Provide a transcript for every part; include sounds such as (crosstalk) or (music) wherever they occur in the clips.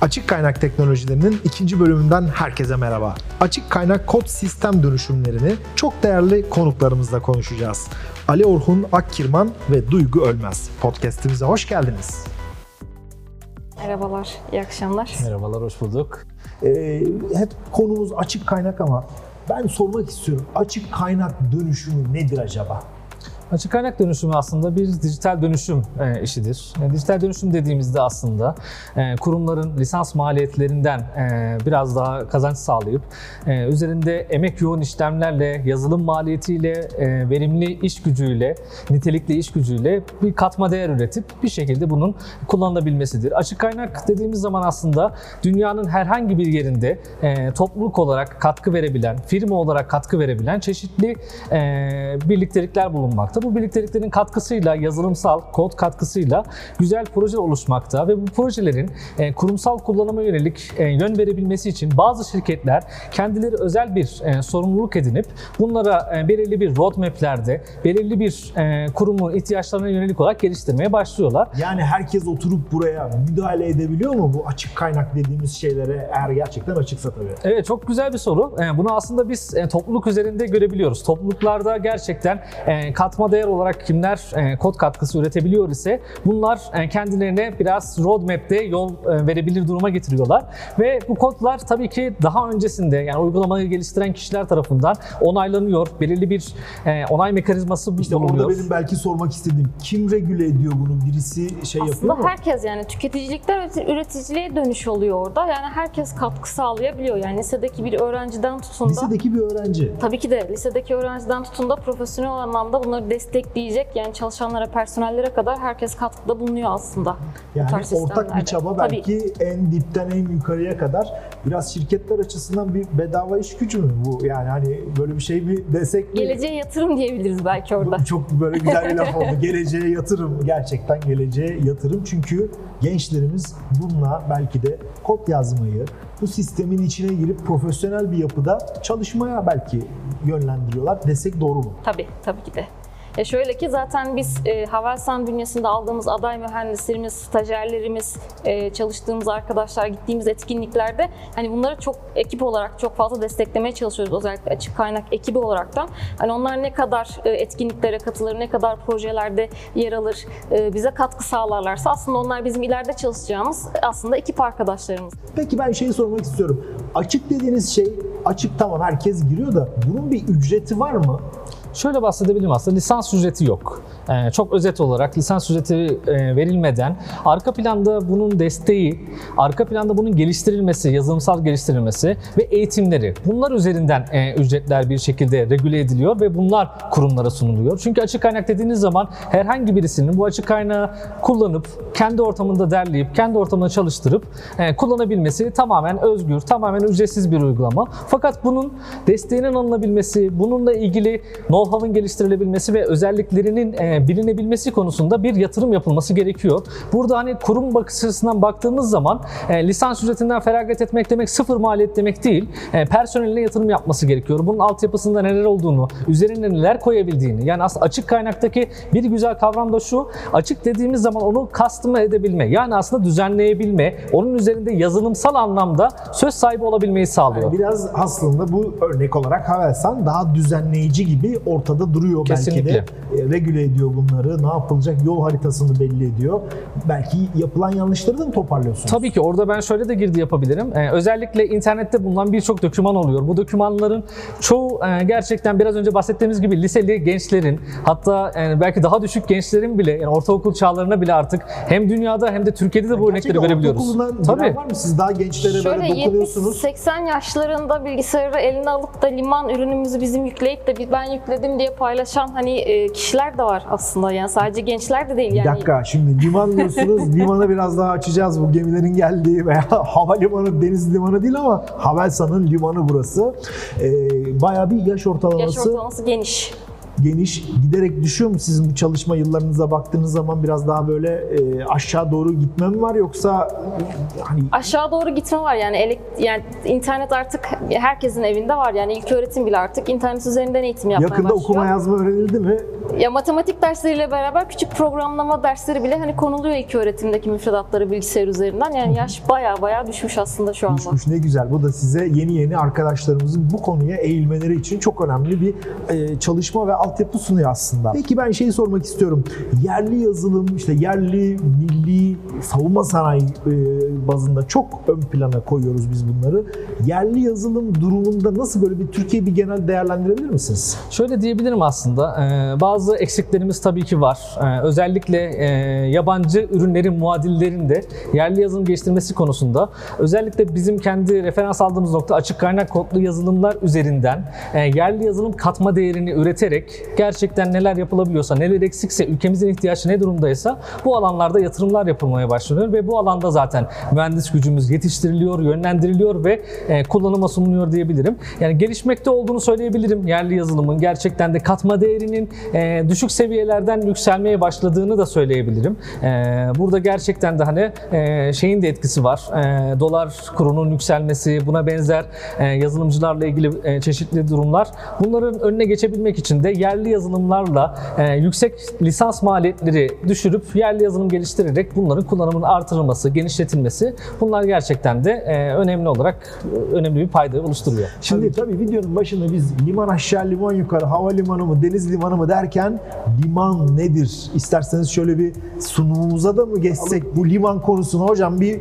Açık kaynak teknolojilerinin ikinci bölümünden herkese merhaba. Açık kaynak kod sistem dönüşümlerini çok değerli konuklarımızla konuşacağız. Ali Orhun Akkirman ve Duygu Ölmez. Podcast'imize hoş geldiniz. Merhabalar, iyi akşamlar. Merhabalar, hoş bulduk. Ee, hep konumuz açık kaynak ama ben sormak istiyorum. Açık kaynak dönüşümü nedir acaba? Açık kaynak dönüşümü aslında bir dijital dönüşüm e, işidir. E, dijital dönüşüm dediğimizde aslında e, kurumların lisans maliyetlerinden biraz daha kazanç sağlayıp üzerinde emek yoğun işlemlerle, yazılım maliyetiyle, verimli iş gücüyle, nitelikli iş gücüyle bir katma değer üretip bir şekilde bunun kullanılabilmesidir. Açık kaynak dediğimiz zaman aslında dünyanın herhangi bir yerinde topluluk olarak katkı verebilen, firma olarak katkı verebilen çeşitli birliktelikler bulunmakta. Bu birlikteliklerin katkısıyla, yazılımsal, kod katkısıyla güzel proje oluşmakta ve bu projelerin e, kurumsal kullanıma yönelik e, yön verebilmesi için bazı şirketler kendileri özel bir e, sorumluluk edinip bunlara e, belirli bir roadmap'lerde, belirli bir e, kurumun ihtiyaçlarına yönelik olarak geliştirmeye başlıyorlar. Yani herkes oturup buraya müdahale edebiliyor mu bu açık kaynak dediğimiz şeylere eğer gerçekten açıksa tabii? Evet çok güzel bir soru. E, Bunu aslında biz e, topluluk üzerinde görebiliyoruz. Topluluklarda gerçekten e, katma değer olarak kimler e, kod katkısı üretebiliyor ise bunlar e, kendilerine biraz roadmap'te yol e, verebilir duruma getiriyorlar. Ve bu kodlar tabii ki daha öncesinde yani uygulamayı geliştiren kişiler tarafından onaylanıyor. Belirli bir onay mekanizması İşte bulunuyor. orada benim belki sormak istediğim kim regüle ediyor bunu? Birisi şey yapıyor Aslında mu? herkes yani tüketicilikten üreti- üreticiliğe dönüş oluyor orada. Yani herkes katkı sağlayabiliyor. Yani lisedeki bir öğrenciden tutun da Lisedeki bir öğrenci. Tabii ki de lisedeki öğrenciden tutun da profesyonel anlamda bunları destekleyecek yani çalışanlara, personellere kadar herkes katkıda bulunuyor aslında. Yani ortak bir çaba Tabii. belki en dipten en yukarıya kadar biraz şirketler açısından bir bedava iş gücü mü bu? Yani hani böyle bir şey mi desek mi? Geleceğe yatırım diyebiliriz belki orada. Çok böyle güzel bir laf (laughs) oldu. Geleceğe yatırım. Gerçekten geleceğe yatırım. Çünkü gençlerimiz bununla belki de kod yazmayı, bu sistemin içine girip profesyonel bir yapıda çalışmaya belki yönlendiriyorlar desek doğru mu? Tabii, tabii ki de. E şöyle ki zaten biz e, Havelsan bünyesinde aldığımız aday mühendislerimiz, stajyerlerimiz, e, çalıştığımız arkadaşlar, gittiğimiz etkinliklerde hani bunları çok ekip olarak çok fazla desteklemeye çalışıyoruz. Özellikle açık kaynak ekibi olaraktan. Hani onlar ne kadar e, etkinliklere katılır, ne kadar projelerde yer alır, e, bize katkı sağlarlarsa aslında onlar bizim ileride çalışacağımız aslında ekip arkadaşlarımız. Peki ben şeyi sormak istiyorum. Açık dediğiniz şey açık tamam herkes giriyor da bunun bir ücreti var mı? Şöyle bahsedebilirim aslında lisans ücreti yok. Ee, çok özet olarak lisans ücreti e, verilmeden arka planda bunun desteği, arka planda bunun geliştirilmesi, yazılımsal geliştirilmesi ve eğitimleri bunlar üzerinden e, ücretler bir şekilde regüle ediliyor ve bunlar kurumlara sunuluyor. Çünkü açık kaynak dediğiniz zaman herhangi birisinin bu açık kaynağı kullanıp kendi ortamında derleyip kendi ortamında çalıştırıp e, kullanabilmesi tamamen özgür, tamamen ücretsiz bir uygulama. Fakat bunun desteğinin alınabilmesi, bununla ilgili know-how'ın geliştirilebilmesi ve özelliklerinin bilinebilmesi konusunda bir yatırım yapılması gerekiyor. Burada hani kurum bakış açısından baktığımız zaman e, lisans ücretinden feragat etmek demek sıfır maliyet demek değil. E, personeline yatırım yapması gerekiyor. Bunun altyapısında neler olduğunu, üzerine neler koyabildiğini. Yani aslında açık kaynaktaki bir güzel kavram da şu. Açık dediğimiz zaman onu customize edebilme. Yani aslında düzenleyebilme. Onun üzerinde yazılımsal anlamda söz sahibi olabilmeyi sağlıyor. Yani biraz aslında bu örnek olarak Havelsan daha düzenleyici gibi ortada duruyor Kesinlikle. belki de. E, regüle ediyor bunları, ne yapılacak yol haritasını belli ediyor. Belki yapılan yanlışları da mı toparlıyorsunuz? Tabii ki orada ben şöyle de girdi yapabilirim. Ee, özellikle internette bulunan birçok doküman oluyor. Bu dokümanların çoğu e, gerçekten biraz önce bahsettiğimiz gibi liseli gençlerin hatta e, belki daha düşük gençlerin bile yani ortaokul çağlarına bile artık hem dünyada hem de Türkiye'de de bu örnekleri Gerçekten görebiliyoruz. ortaokulundan Tabii. var mı? Siz daha gençlere Şöyle böyle dokunuyorsunuz. 70-80 yaşlarında bilgisayarı eline alıp da liman ürünümüzü bizim yükleyip de ben yükledim diye paylaşan hani e, kişiler de var aslında. Yani sadece gençler de değil Bir yani. dakika şimdi liman (laughs) diyorsunuz. limanı biraz daha açacağız bu gemilerin geldiği veya (laughs) havalimanı, deniz limanı değil ama Havelsan'ın limanı burası. Ee, bayağı bir yaş Yaş ortalaması ortalaması geniş. Geniş. Giderek düşüyor mu sizin bu çalışma yıllarınıza baktığınız zaman biraz daha böyle e, aşağı doğru gitme mi var yoksa hani Aşağı doğru gitme var yani, elek- yani internet artık herkesin evinde var yani ilk öğretim bile artık internet üzerinden eğitim yapmaya yakında başlıyor. okuma yazma öğrenildi mi? Ya matematik dersleriyle beraber küçük programlama dersleri bile hani konuluyor ilk öğretimdeki müfredatları bilgisayar üzerinden. Yani yaş baya baya düşmüş aslında şu anda. Düşmüş ne güzel. Bu da size yeni yeni arkadaşlarımızın bu konuya eğilmeleri için çok önemli bir e, çalışma ve altyapı sunuyor aslında. Peki ben şeyi sormak istiyorum. Yerli yazılım, işte yerli, milli, savunma sanayi e, bazında çok ön plana koyuyoruz biz bunları. Yerli yazılım durumunda nasıl böyle bir Türkiye bir genel değerlendirebilir misiniz? Şöyle diyebilirim aslında. e, Bazı eksiklerimiz tabii ki var. E, Özellikle yabancı ürünlerin muadillerinde yerli yazılım geliştirmesi konusunda özellikle bizim kendi referans aldığımız nokta açık kaynak kodlu yazılımlar üzerinden yerli yazılım katma değerini üreterek gerçekten neler yapılabiliyorsa, neler eksikse, ülkemizin ihtiyaçı ne durumdaysa bu alanlarda yatırımlar yapılmaya başlanıyor ve bu alanda zaten mühendis gücümüz yetiştiriliyor, yönlendiriliyor ve e, kullanıma sunuluyor diyebilirim. Yani gelişmekte olduğunu söyleyebilirim yerli yazılımın. Gerçekten de katma değerinin e, düşük seviyelerden yükselmeye başladığını da söyleyebilirim. E, burada gerçekten de hani e, şeyin de etkisi var. E, dolar kurunun yükselmesi, buna benzer e, yazılımcılarla ilgili e, çeşitli durumlar. Bunların önüne geçebilmek için de yerli yazılımlarla e, yüksek lisans maliyetleri düşürüp yerli yazılım geliştirerek bunların kullanımının artırılması, genişletilmesi bunlar gerçekten de e, önemli olarak e, önemli bir payda oluşturuyor. Şimdi tabii videonun başında biz liman aşağı liman yukarı havalimanı mı deniz limanı mı derken liman nedir? İsterseniz şöyle bir sunumumuza da mı geçsek bu liman konusunu hocam bir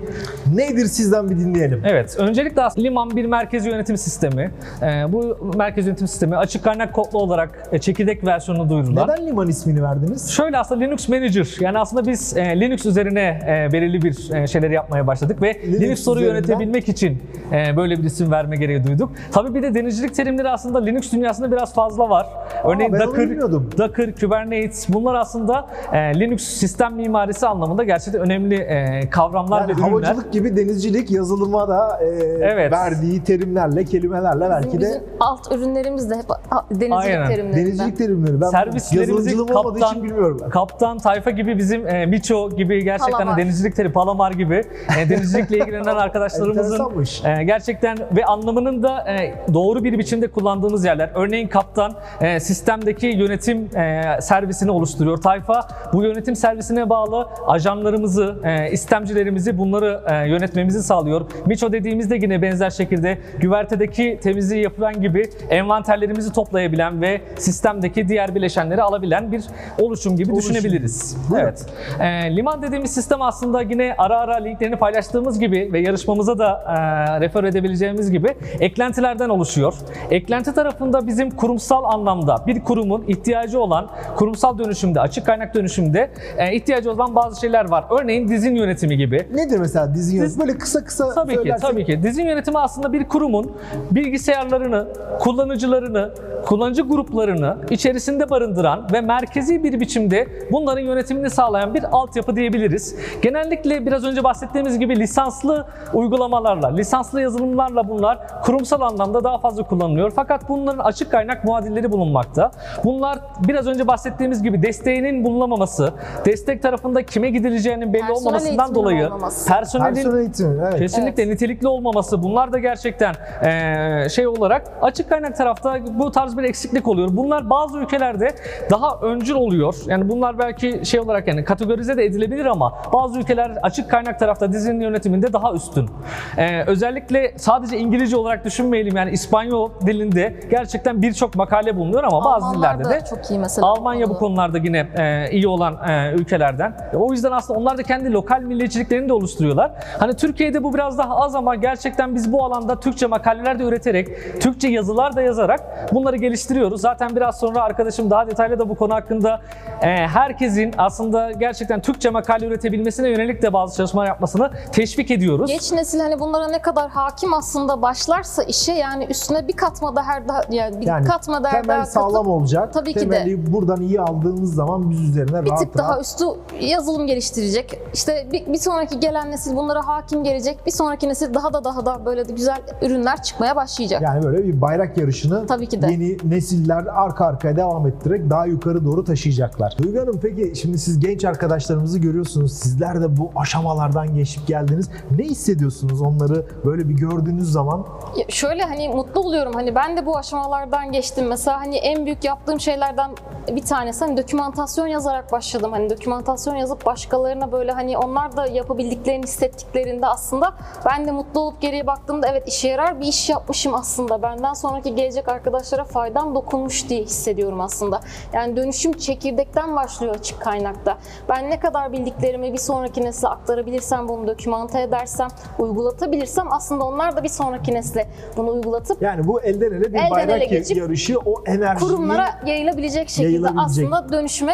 nedir sizden bir dinleyelim. Evet, öncelikle aslında Liman bir merkez yönetim sistemi. Ee, bu merkez yönetim sistemi açık kaynak kodlu olarak e, çekirdek versiyonu duyurulan. Neden liman ismini verdiniz? Şöyle aslında Linux Manager yani aslında biz e, Linux üzerine e, belirli bir e, şeyleri yapmaya başladık ve Linux Linux'ları üzerinden- yönetebilmek için e, böyle bir isim verme gereği duyduk. Tabii bir de denizcilik terimleri aslında Linux dünyasında biraz fazla var. Örneğin ben onu Docker. Docker, Kubernetes bunlar aslında e, Linux sistem mimarisi anlamında gerçekten önemli e, kavramlar Yani ve ürünler. havacılık gibi denizcilik yazılıma da e, Evet. verdiği terimlerle, kelimelerle belki Bizim de alt ürünlerimiz de hep denizcilik Aynen. terimlerinden. denizcilik terimleri. Ben servislerimizi kaptan, için bilmiyorum ben. kaptan tayfa gibi bizim e, Miço gibi gerçekten Palamar. denizcilik teri, Palamar gibi e, denizcilikle (laughs) ilgilenen arkadaşlarımızın e, gerçekten ve anlamının da e, doğru bir biçimde kullandığımız yerler. Örneğin kaptan e, sistemdeki yönetim e, servisini oluşturuyor. Tayfa bu yönetim servisine bağlı ajanlarımızı, e, istemcilerimizi bunları e, yönetmemizi sağlıyor. Miço dediğimizde yine benzer şekilde güvertedeki temizliği yapılan gibi envanterlerimizi toplayabilen ve sistemdeki diğer bileşenleri alabilen bir oluşum gibi Oluşum. düşünebiliriz. Evet. E, liman dediğimiz sistem aslında yine ara ara linklerini paylaştığımız gibi ve yarışmamıza da e, refer edebileceğimiz gibi eklentilerden oluşuyor. Eklenti tarafında bizim kurumsal anlamda bir kurumun ihtiyacı olan kurumsal dönüşümde, açık kaynak dönüşümde e, ihtiyacı olan bazı şeyler var. Örneğin dizin yönetimi gibi. Nedir mesela dizi yönetimi? Böyle kısa kısa Tabii ki, söylersek- tabii ki. Dizin yönetimi aslında bir kurumun bilgisayarlarını, kullanıcılarını, kullanıcı gruplarını içerisinde barındıran ve merkezi bir biçimde bunların yönetimini sağlayan bir altyapı diyebiliriz. Genellikle biraz önce bahsettiğimiz gibi lisanslı uygulamalarla, lisanslı yazılımlarla bunlar kurumsal anlamda daha fazla kullanılıyor. Fakat bunların açık kaynak muadilleri bulunmakta. Bunlar biraz önce bahsettiğimiz gibi desteğinin bulunamaması, destek tarafında kime gidileceğinin belli Personel olmamasından dolayı olmaması. personelin Personel eğitimi, evet. Kesinlikle nitelikli olmaması bunlar da gerçekten eee, şey olarak açık kaynak tarafta bu tarz bir eksiklik oluyor. Bunlar bazı ülkelerde daha öncül oluyor. Yani bunlar belki şey olarak yani kategorize de edilebilir ama bazı ülkeler açık kaynak tarafta dizinin yönetiminde daha üstün. Eee, özellikle sadece İngilizce olarak düşünmeyelim yani İspanyol dilinde gerçekten birçok makale bulunuyor ama bazı Almanlar dillerde de çok iyi mesela. Almanya bu konularda yine e, iyi olan e, ülkelerden. E, O yüzden aslında onlar da kendi lokal milliyetçiliklerini de oluşturuyorlar. Hani Türkiye'de bu biraz daha az ama gerçekten biz bu alanda Türkçe makaleler de üreterek, Türkçe yazılar da yazarak bunları geliştiriyoruz. Zaten biraz sonra arkadaşım daha detaylı da bu konu hakkında e, herkesin aslında gerçekten Türkçe makale üretebilmesine yönelik de bazı çalışmalar yapmasını teşvik ediyoruz. Geç nesil hani bunlara ne kadar hakim aslında başlarsa işe yani üstüne bir katma daha yani bir Yani katma değer temel daha sağlam katıp olacak. Tabii ki de. Temeli buradan iyi aldığımız zaman biz üzerine bir rahat tık daha rahat üstü yazılım geliştirecek. İşte bir, bir sonraki gelen nesil bunlara hakim gelecek. Bir sonraki nesil daha da daha da böyle de güzel ürünler çıkmaya başlayacak. yani böyle bir bayrak yarışını Tabii ki de. yeni nesiller arka arkaya devam ettirerek daha yukarı doğru taşıyacaklar. Duygu Hanım peki şimdi siz genç arkadaşlarımızı görüyorsunuz. Sizler de bu aşamalardan geçip geldiniz. Ne hissediyorsunuz onları böyle bir gördüğünüz zaman? Ya şöyle hani mutlu oluyorum. Hani ben de bu aşamalardan geçtim. Mesela hani en büyük yaptığım şeylerden bir tanesi hani dokümantasyon yazarak başladım. Hani dokümantasyon yazıp başkalarına böyle hani onlar da yapabildiklerini hissettiklerinde aslında ben de mutlu olup geriye baktığımda evet işe yarar bir iş yapmışım aslında. Benden sonraki gelecek arkadaşlara faydam dokunmuş diye hissediyorum aslında. Yani dönüşüm çekirdekten başlıyor açık kaynakta. Ben ne kadar bildiklerimi bir sonraki nesle aktarabilirsem, bunu dokümante edersem, uygulatabilirsem aslında onlar da bir sonraki nesle bunu uygulatıp Yani bu elden ele bir Elden bayrak ele geçip yarışı o enerjiyi kurumlara yayılabilecek şekilde Yayılabilecek. aslında dönüşüme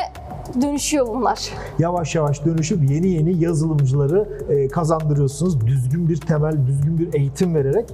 dönüşüyor bunlar. yavaş yavaş dönüşüp yeni yeni yazılımcıları e, kazandırıyorsunuz. Düzgün bir temel, düzgün bir eğitim vererek.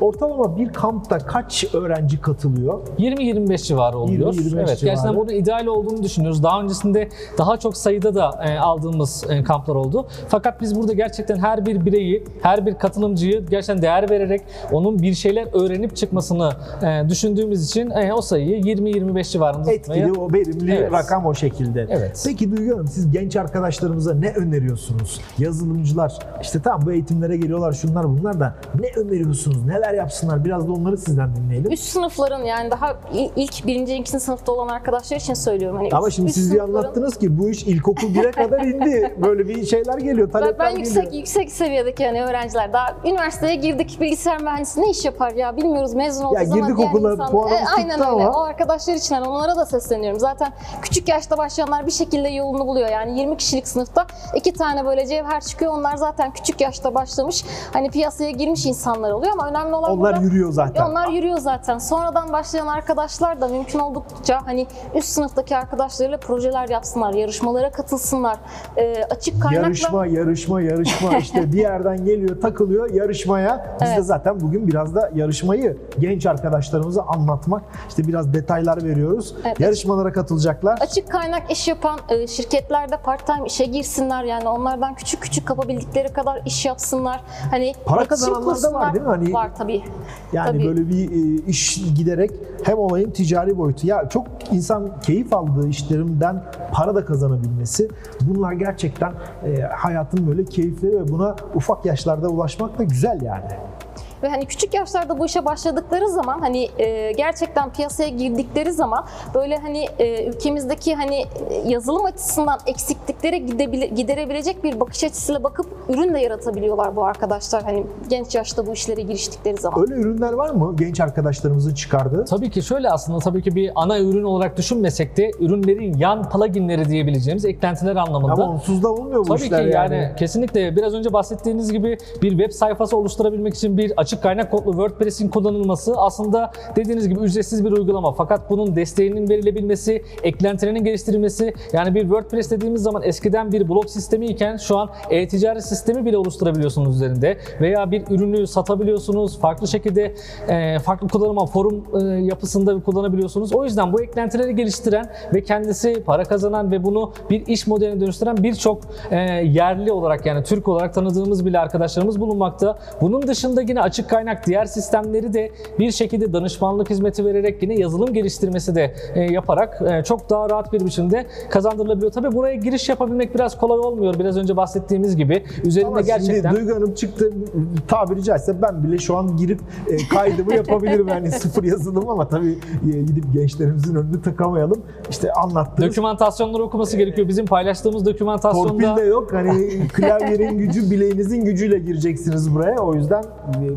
Ortalama bir kampta kaç öğrenci katılıyor? 20-25 civarı oluyor. 20-25 evet, civarı. gerçekten burada ideal olduğunu düşünüyoruz. Daha öncesinde daha çok sayıda da e, aldığımız e, kamplar oldu. Fakat biz burada gerçekten her bir bireyi, her bir katılımcıyı gerçekten değer vererek onun bir şeyler öğrenip çıkmasını e, düşündüğümüz için o sayıyı 20-25 civarında tutmaya Etkili, o verimli Evet. rakam o şekilde. Evet. Peki Duygu Hanım siz genç arkadaşlarımıza ne öneriyorsunuz? Yazılımcılar işte tamam bu eğitimlere geliyorlar şunlar bunlar da ne öneriyorsunuz? Neler yapsınlar? Biraz da onları sizden dinleyelim. Üst sınıfların yani daha il- ilk birinci, ikinci sınıfta olan arkadaşlar için söylüyorum. Hani Ama üst- şimdi üst siz sınıfların- anlattınız ki bu iş ilkokul 1'e kadar indi. Böyle bir şeyler geliyor, Ben, ben geliyor. yüksek yüksek seviyedeki hani öğrenciler daha üniversiteye girdik bilgisayar mühendisi ne iş yapar ya bilmiyoruz mezun olacağız ama girdik diğer okula, insanlar- puanımız aynen tuttu öyle ama- o arkadaşlar için hani onlara da sesleniyorum zaten küçük yaşta başlayanlar bir şekilde yolunu buluyor yani 20 kişilik sınıfta iki tane böyle cevher çıkıyor onlar zaten küçük yaşta başlamış hani piyasaya girmiş insanlar oluyor ama önemli olan Onlar burada- yürüyor zaten. Onlar yürüyor zaten. Sonradan başlayan arkadaşlar da mümkün oldukça hani üst sınıftaki arkadaşlarıyla projeler yapsınlar, yarışmalara katılsınlar. Ee, açık kaynakla Yarışma, yarışma, yarışma (laughs) işte bir yerden geliyor, takılıyor yarışmaya. Biz de Evet. zaten bugün biraz da yarışmayı genç arkadaşlarımıza anlatmak, işte biraz detaylar veriyoruz. Evet. Yarışmalara katılacaklar. Açık kaynak iş yapan e, şirketlerde part-time işe girsinler yani onlardan küçük küçük kapabildikleri kadar iş yapsınlar. Hani Para kazananlar da var değil mi? Hani- var tabii. Yani Tabii. böyle bir e, iş giderek hem olayın ticari boyutu. Ya çok insan keyif aldığı işlerinden para da kazanabilmesi. Bunlar gerçekten e, hayatın böyle keyifleri ve buna ufak yaşlarda ulaşmak da güzel yani. Ve hani küçük yaşlarda bu işe başladıkları zaman hani e, gerçekten piyasaya girdikleri zaman böyle hani e, ülkemizdeki hani e, yazılım açısından eksiklikleri gidebile- giderebilecek bir bakış açısıyla bakıp ürün de yaratabiliyorlar bu arkadaşlar hani genç yaşta bu işlere giriştikleri zaman. Öyle ürünler var mı genç arkadaşlarımızın çıkardığı? Tabii ki şöyle aslında tabii ki bir ana ürün olarak düşünmesek de ürünlerin yan pluginleri diyebileceğimiz eklentiler anlamında. Ama onsuz da olmuyor bu Tabii ki işler yani. yani. kesinlikle biraz önce bahsettiğiniz gibi bir web sayfası oluşturabilmek için bir açık kaynak kodlu WordPress'in kullanılması aslında dediğiniz gibi ücretsiz bir uygulama. Fakat bunun desteğinin verilebilmesi, eklentilerinin geliştirilmesi yani bir WordPress dediğimiz zaman eskiden bir blog sistemi iken şu an e-ticaret sistemi bile oluşturabiliyorsunuz üzerinde veya bir ürünü satabiliyorsunuz. Farklı şekilde e, farklı kullanıma forum e, yapısında kullanabiliyorsunuz. O yüzden bu eklentileri geliştiren ve kendisi para kazanan ve bunu bir iş modeline dönüştüren birçok e, yerli olarak yani Türk olarak tanıdığımız bile arkadaşlarımız bulunmakta. Bunun dışında yine açık kaynak diğer sistemleri de bir şekilde danışmanlık hizmeti vererek yine yazılım geliştirmesi de e, yaparak e, çok daha rahat bir biçimde kazandırılabiliyor. Tabii buraya giriş yapabilmek biraz kolay olmuyor. Biraz önce bahsettiğimiz gibi üzerinde Ama gerçekten şimdi Duygu Hanım çıktı tabiri caizse ben bile şu an girip e, kaydımı yapabilirim yani (laughs) sıfır yazılım ama tabii gidip gençlerimizin önünü tıkamayalım. İşte anlattığınız dokümantasyonları okuması gerekiyor. Bizim paylaştığımız dokümantasyonda torpil de yok. Hani klavyenin gücü bileğinizin gücüyle gireceksiniz buraya. O yüzden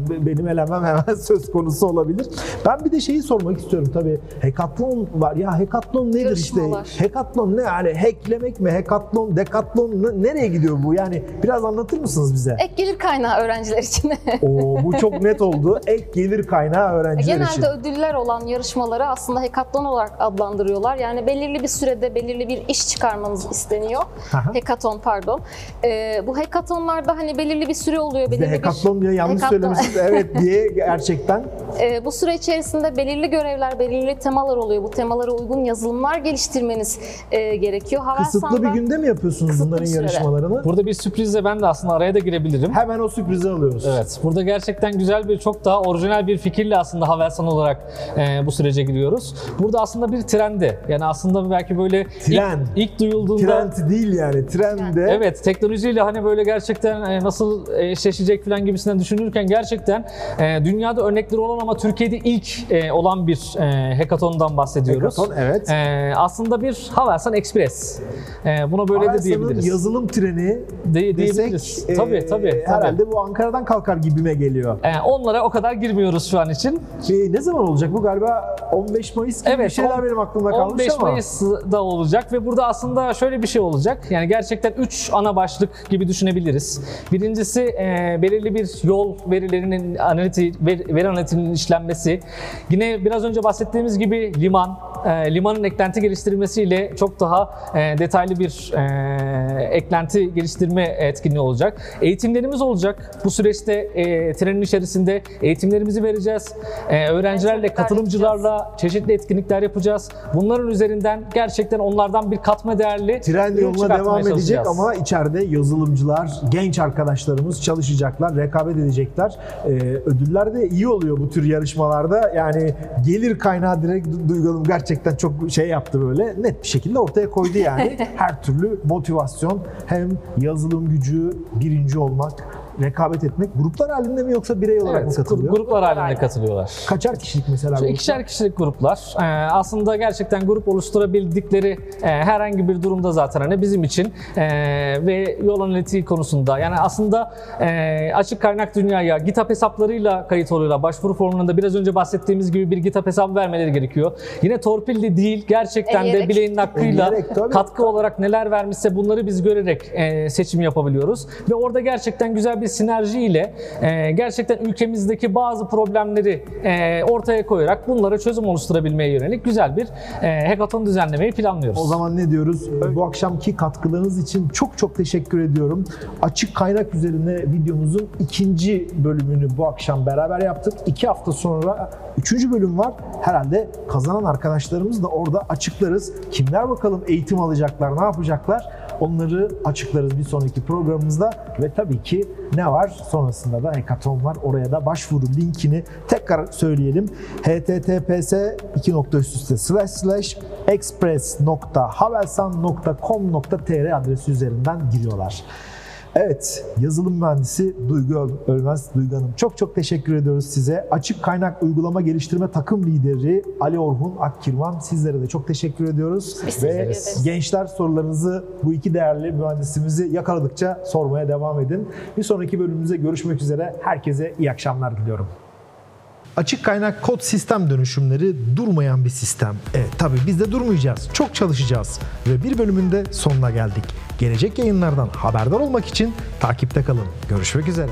benim elemem hemen (laughs) söz konusu olabilir. Ben bir de şeyi sormak istiyorum tabii. Hekatlon var. Ya hekatlon nedir Yarışmalar. işte? Hekatlon ne? Yani hacklemek mi? Hekatlon, dekatlon ne- nereye gidiyor bu? Yani biraz anlatır mısınız bize? Ek gelir kaynağı öğrenciler için. (laughs) Oo, bu çok net oldu. Ek gelir kaynağı öğrenciler Genelde için. ödüller olan yarışmaları aslında hekaton olarak adlandırıyorlar. Yani belirli bir sürede belirli bir iş çıkarmanız isteniyor. Aha. Hekaton pardon. Ee, bu hekatonlarda hani belirli bir süre oluyor. Belirli hekatlon diye yanlış söylemişsiniz. (laughs) (laughs) Evet diye gerçekten E, bu süre içerisinde belirli görevler, belirli temalar oluyor. Bu temalara uygun yazılımlar geliştirmeniz e, gerekiyor. Kısıtlı bir Havelsan'da- günde mi yapıyorsunuz bunların yarışmalarını? Burada bir sürprizle ben de aslında araya da girebilirim. Hemen o sürprizi alıyoruz. Evet, burada gerçekten güzel bir, çok daha orijinal bir fikirle aslında Havelsan olarak e, bu sürece giriyoruz. Burada aslında bir trendi. Yani aslında belki böyle Trend. ilk, ilk duyulduğunda... Trend değil yani. Trende. Evet, teknolojiyle hani böyle gerçekten e, nasıl eşleşecek falan gibisinden düşünürken gerçekten e, dünyada örnekleri olan ama Türkiye'de ilk e, olan bir e, hackathon'dan bahsediyoruz. Hackathon, evet. E, aslında bir Havelsan Express. E, buna böyle de diyebiliriz. yazılım treni De- desek diyebiliriz. e, tabii, tabii, tabii. herhalde bu Ankara'dan kalkar gibime geliyor. E, onlara o kadar girmiyoruz şu an için. E, ne zaman olacak bu galiba 15 Mayıs gibi bir Evet, şeyler on- benim aklımda kalmış 15 ama. Mayıs'da olacak ve burada aslında şöyle bir şey olacak. Yani gerçekten 3 ana başlık gibi düşünebiliriz. Birincisi e, belirli bir yol verilerinin analiti, ver- veri analitiğinin işlenmesi. Yine biraz önce bahsettiğimiz gibi liman, e, limanın eklenti geliştirilmesiyle çok daha e, detaylı bir e, eklenti geliştirme etkinliği olacak. Eğitimlerimiz olacak. Bu süreçte e, trenin içerisinde eğitimlerimizi vereceğiz. E, öğrencilerle, katılımcılarla çeşitli etkinlikler yapacağız. Bunların üzerinden gerçekten onlardan bir katma değerli Tren ürün yoluna devam edecek ama içeride yazılımcılar, genç arkadaşlarımız çalışacaklar, rekabet edecekler. Ee, ödüller de iyi oluyor bu tür yarışmalarda. Yani gelir kaynağı direkt Du- Duygu Hanım gerçekten çok şey yaptı böyle. Net bir şekilde ortaya koydu yani. (laughs) Her türlü motivasyon hem yazılım gücü, birinci olmak, rekabet etmek. Gruplar halinde mi yoksa birey olarak mı Evet, katılıyor? gruplar halinde katılıyorlar. Kaçar kişilik mesela? Şu gruplar? ikişer kişilik gruplar e, aslında gerçekten grup oluşturabildikleri e, herhangi bir durumda zaten hani bizim için e, ve yol analitiği konusunda yani aslında e, açık kaynak dünyaya GitHub hesaplarıyla kayıt oluyorlar. Başvuru formunda biraz önce bahsettiğimiz gibi bir GitHub hesabı vermeleri gerekiyor. Yine torpilli değil gerçekten de Eleyerek. bileğinin hakkıyla Eleyerek, tabii. katkı olarak neler vermişse bunları biz görerek e, seçim yapabiliyoruz. Ve orada gerçekten güzel bir sinerji ile e, gerçekten ülkemizdeki bazı problemleri e, ortaya koyarak bunlara çözüm oluşturabilmeye yönelik güzel bir e, hackathon düzenlemeyi planlıyoruz. O zaman ne diyoruz? Bu akşamki katkılarınız için çok çok teşekkür ediyorum. Açık kaynak üzerine videomuzun ikinci bölümünü bu akşam beraber yaptık. İki hafta sonra üçüncü bölüm var. Herhalde kazanan arkadaşlarımız da orada açıklarız. Kimler bakalım eğitim alacaklar, ne yapacaklar? Onları açıklarız bir sonraki programımızda. Ve tabii ki ne var? Sonrasında da hackathon var. Oraya da başvuru linkini tekrar söyleyelim. https 2 slash slash express.havelsan.com.tr adresi üzerinden giriyorlar. Evet, yazılım mühendisi Duygu Ölmez Duygu Hanım. Çok çok teşekkür ediyoruz size. Açık kaynak uygulama geliştirme takım lideri Ali Orhun Akkirvan sizlere de çok teşekkür ediyoruz. Biz teşekkür Ve ederiz. gençler sorularınızı bu iki değerli mühendisimizi yakaladıkça sormaya devam edin. Bir sonraki bölümümüzde görüşmek üzere. Herkese iyi akşamlar diliyorum. Açık kaynak kod sistem dönüşümleri durmayan bir sistem. Evet tabii biz de durmayacağız. Çok çalışacağız. Ve bir bölümünde sonuna geldik. Gelecek yayınlardan haberdar olmak için takipte kalın. Görüşmek üzere.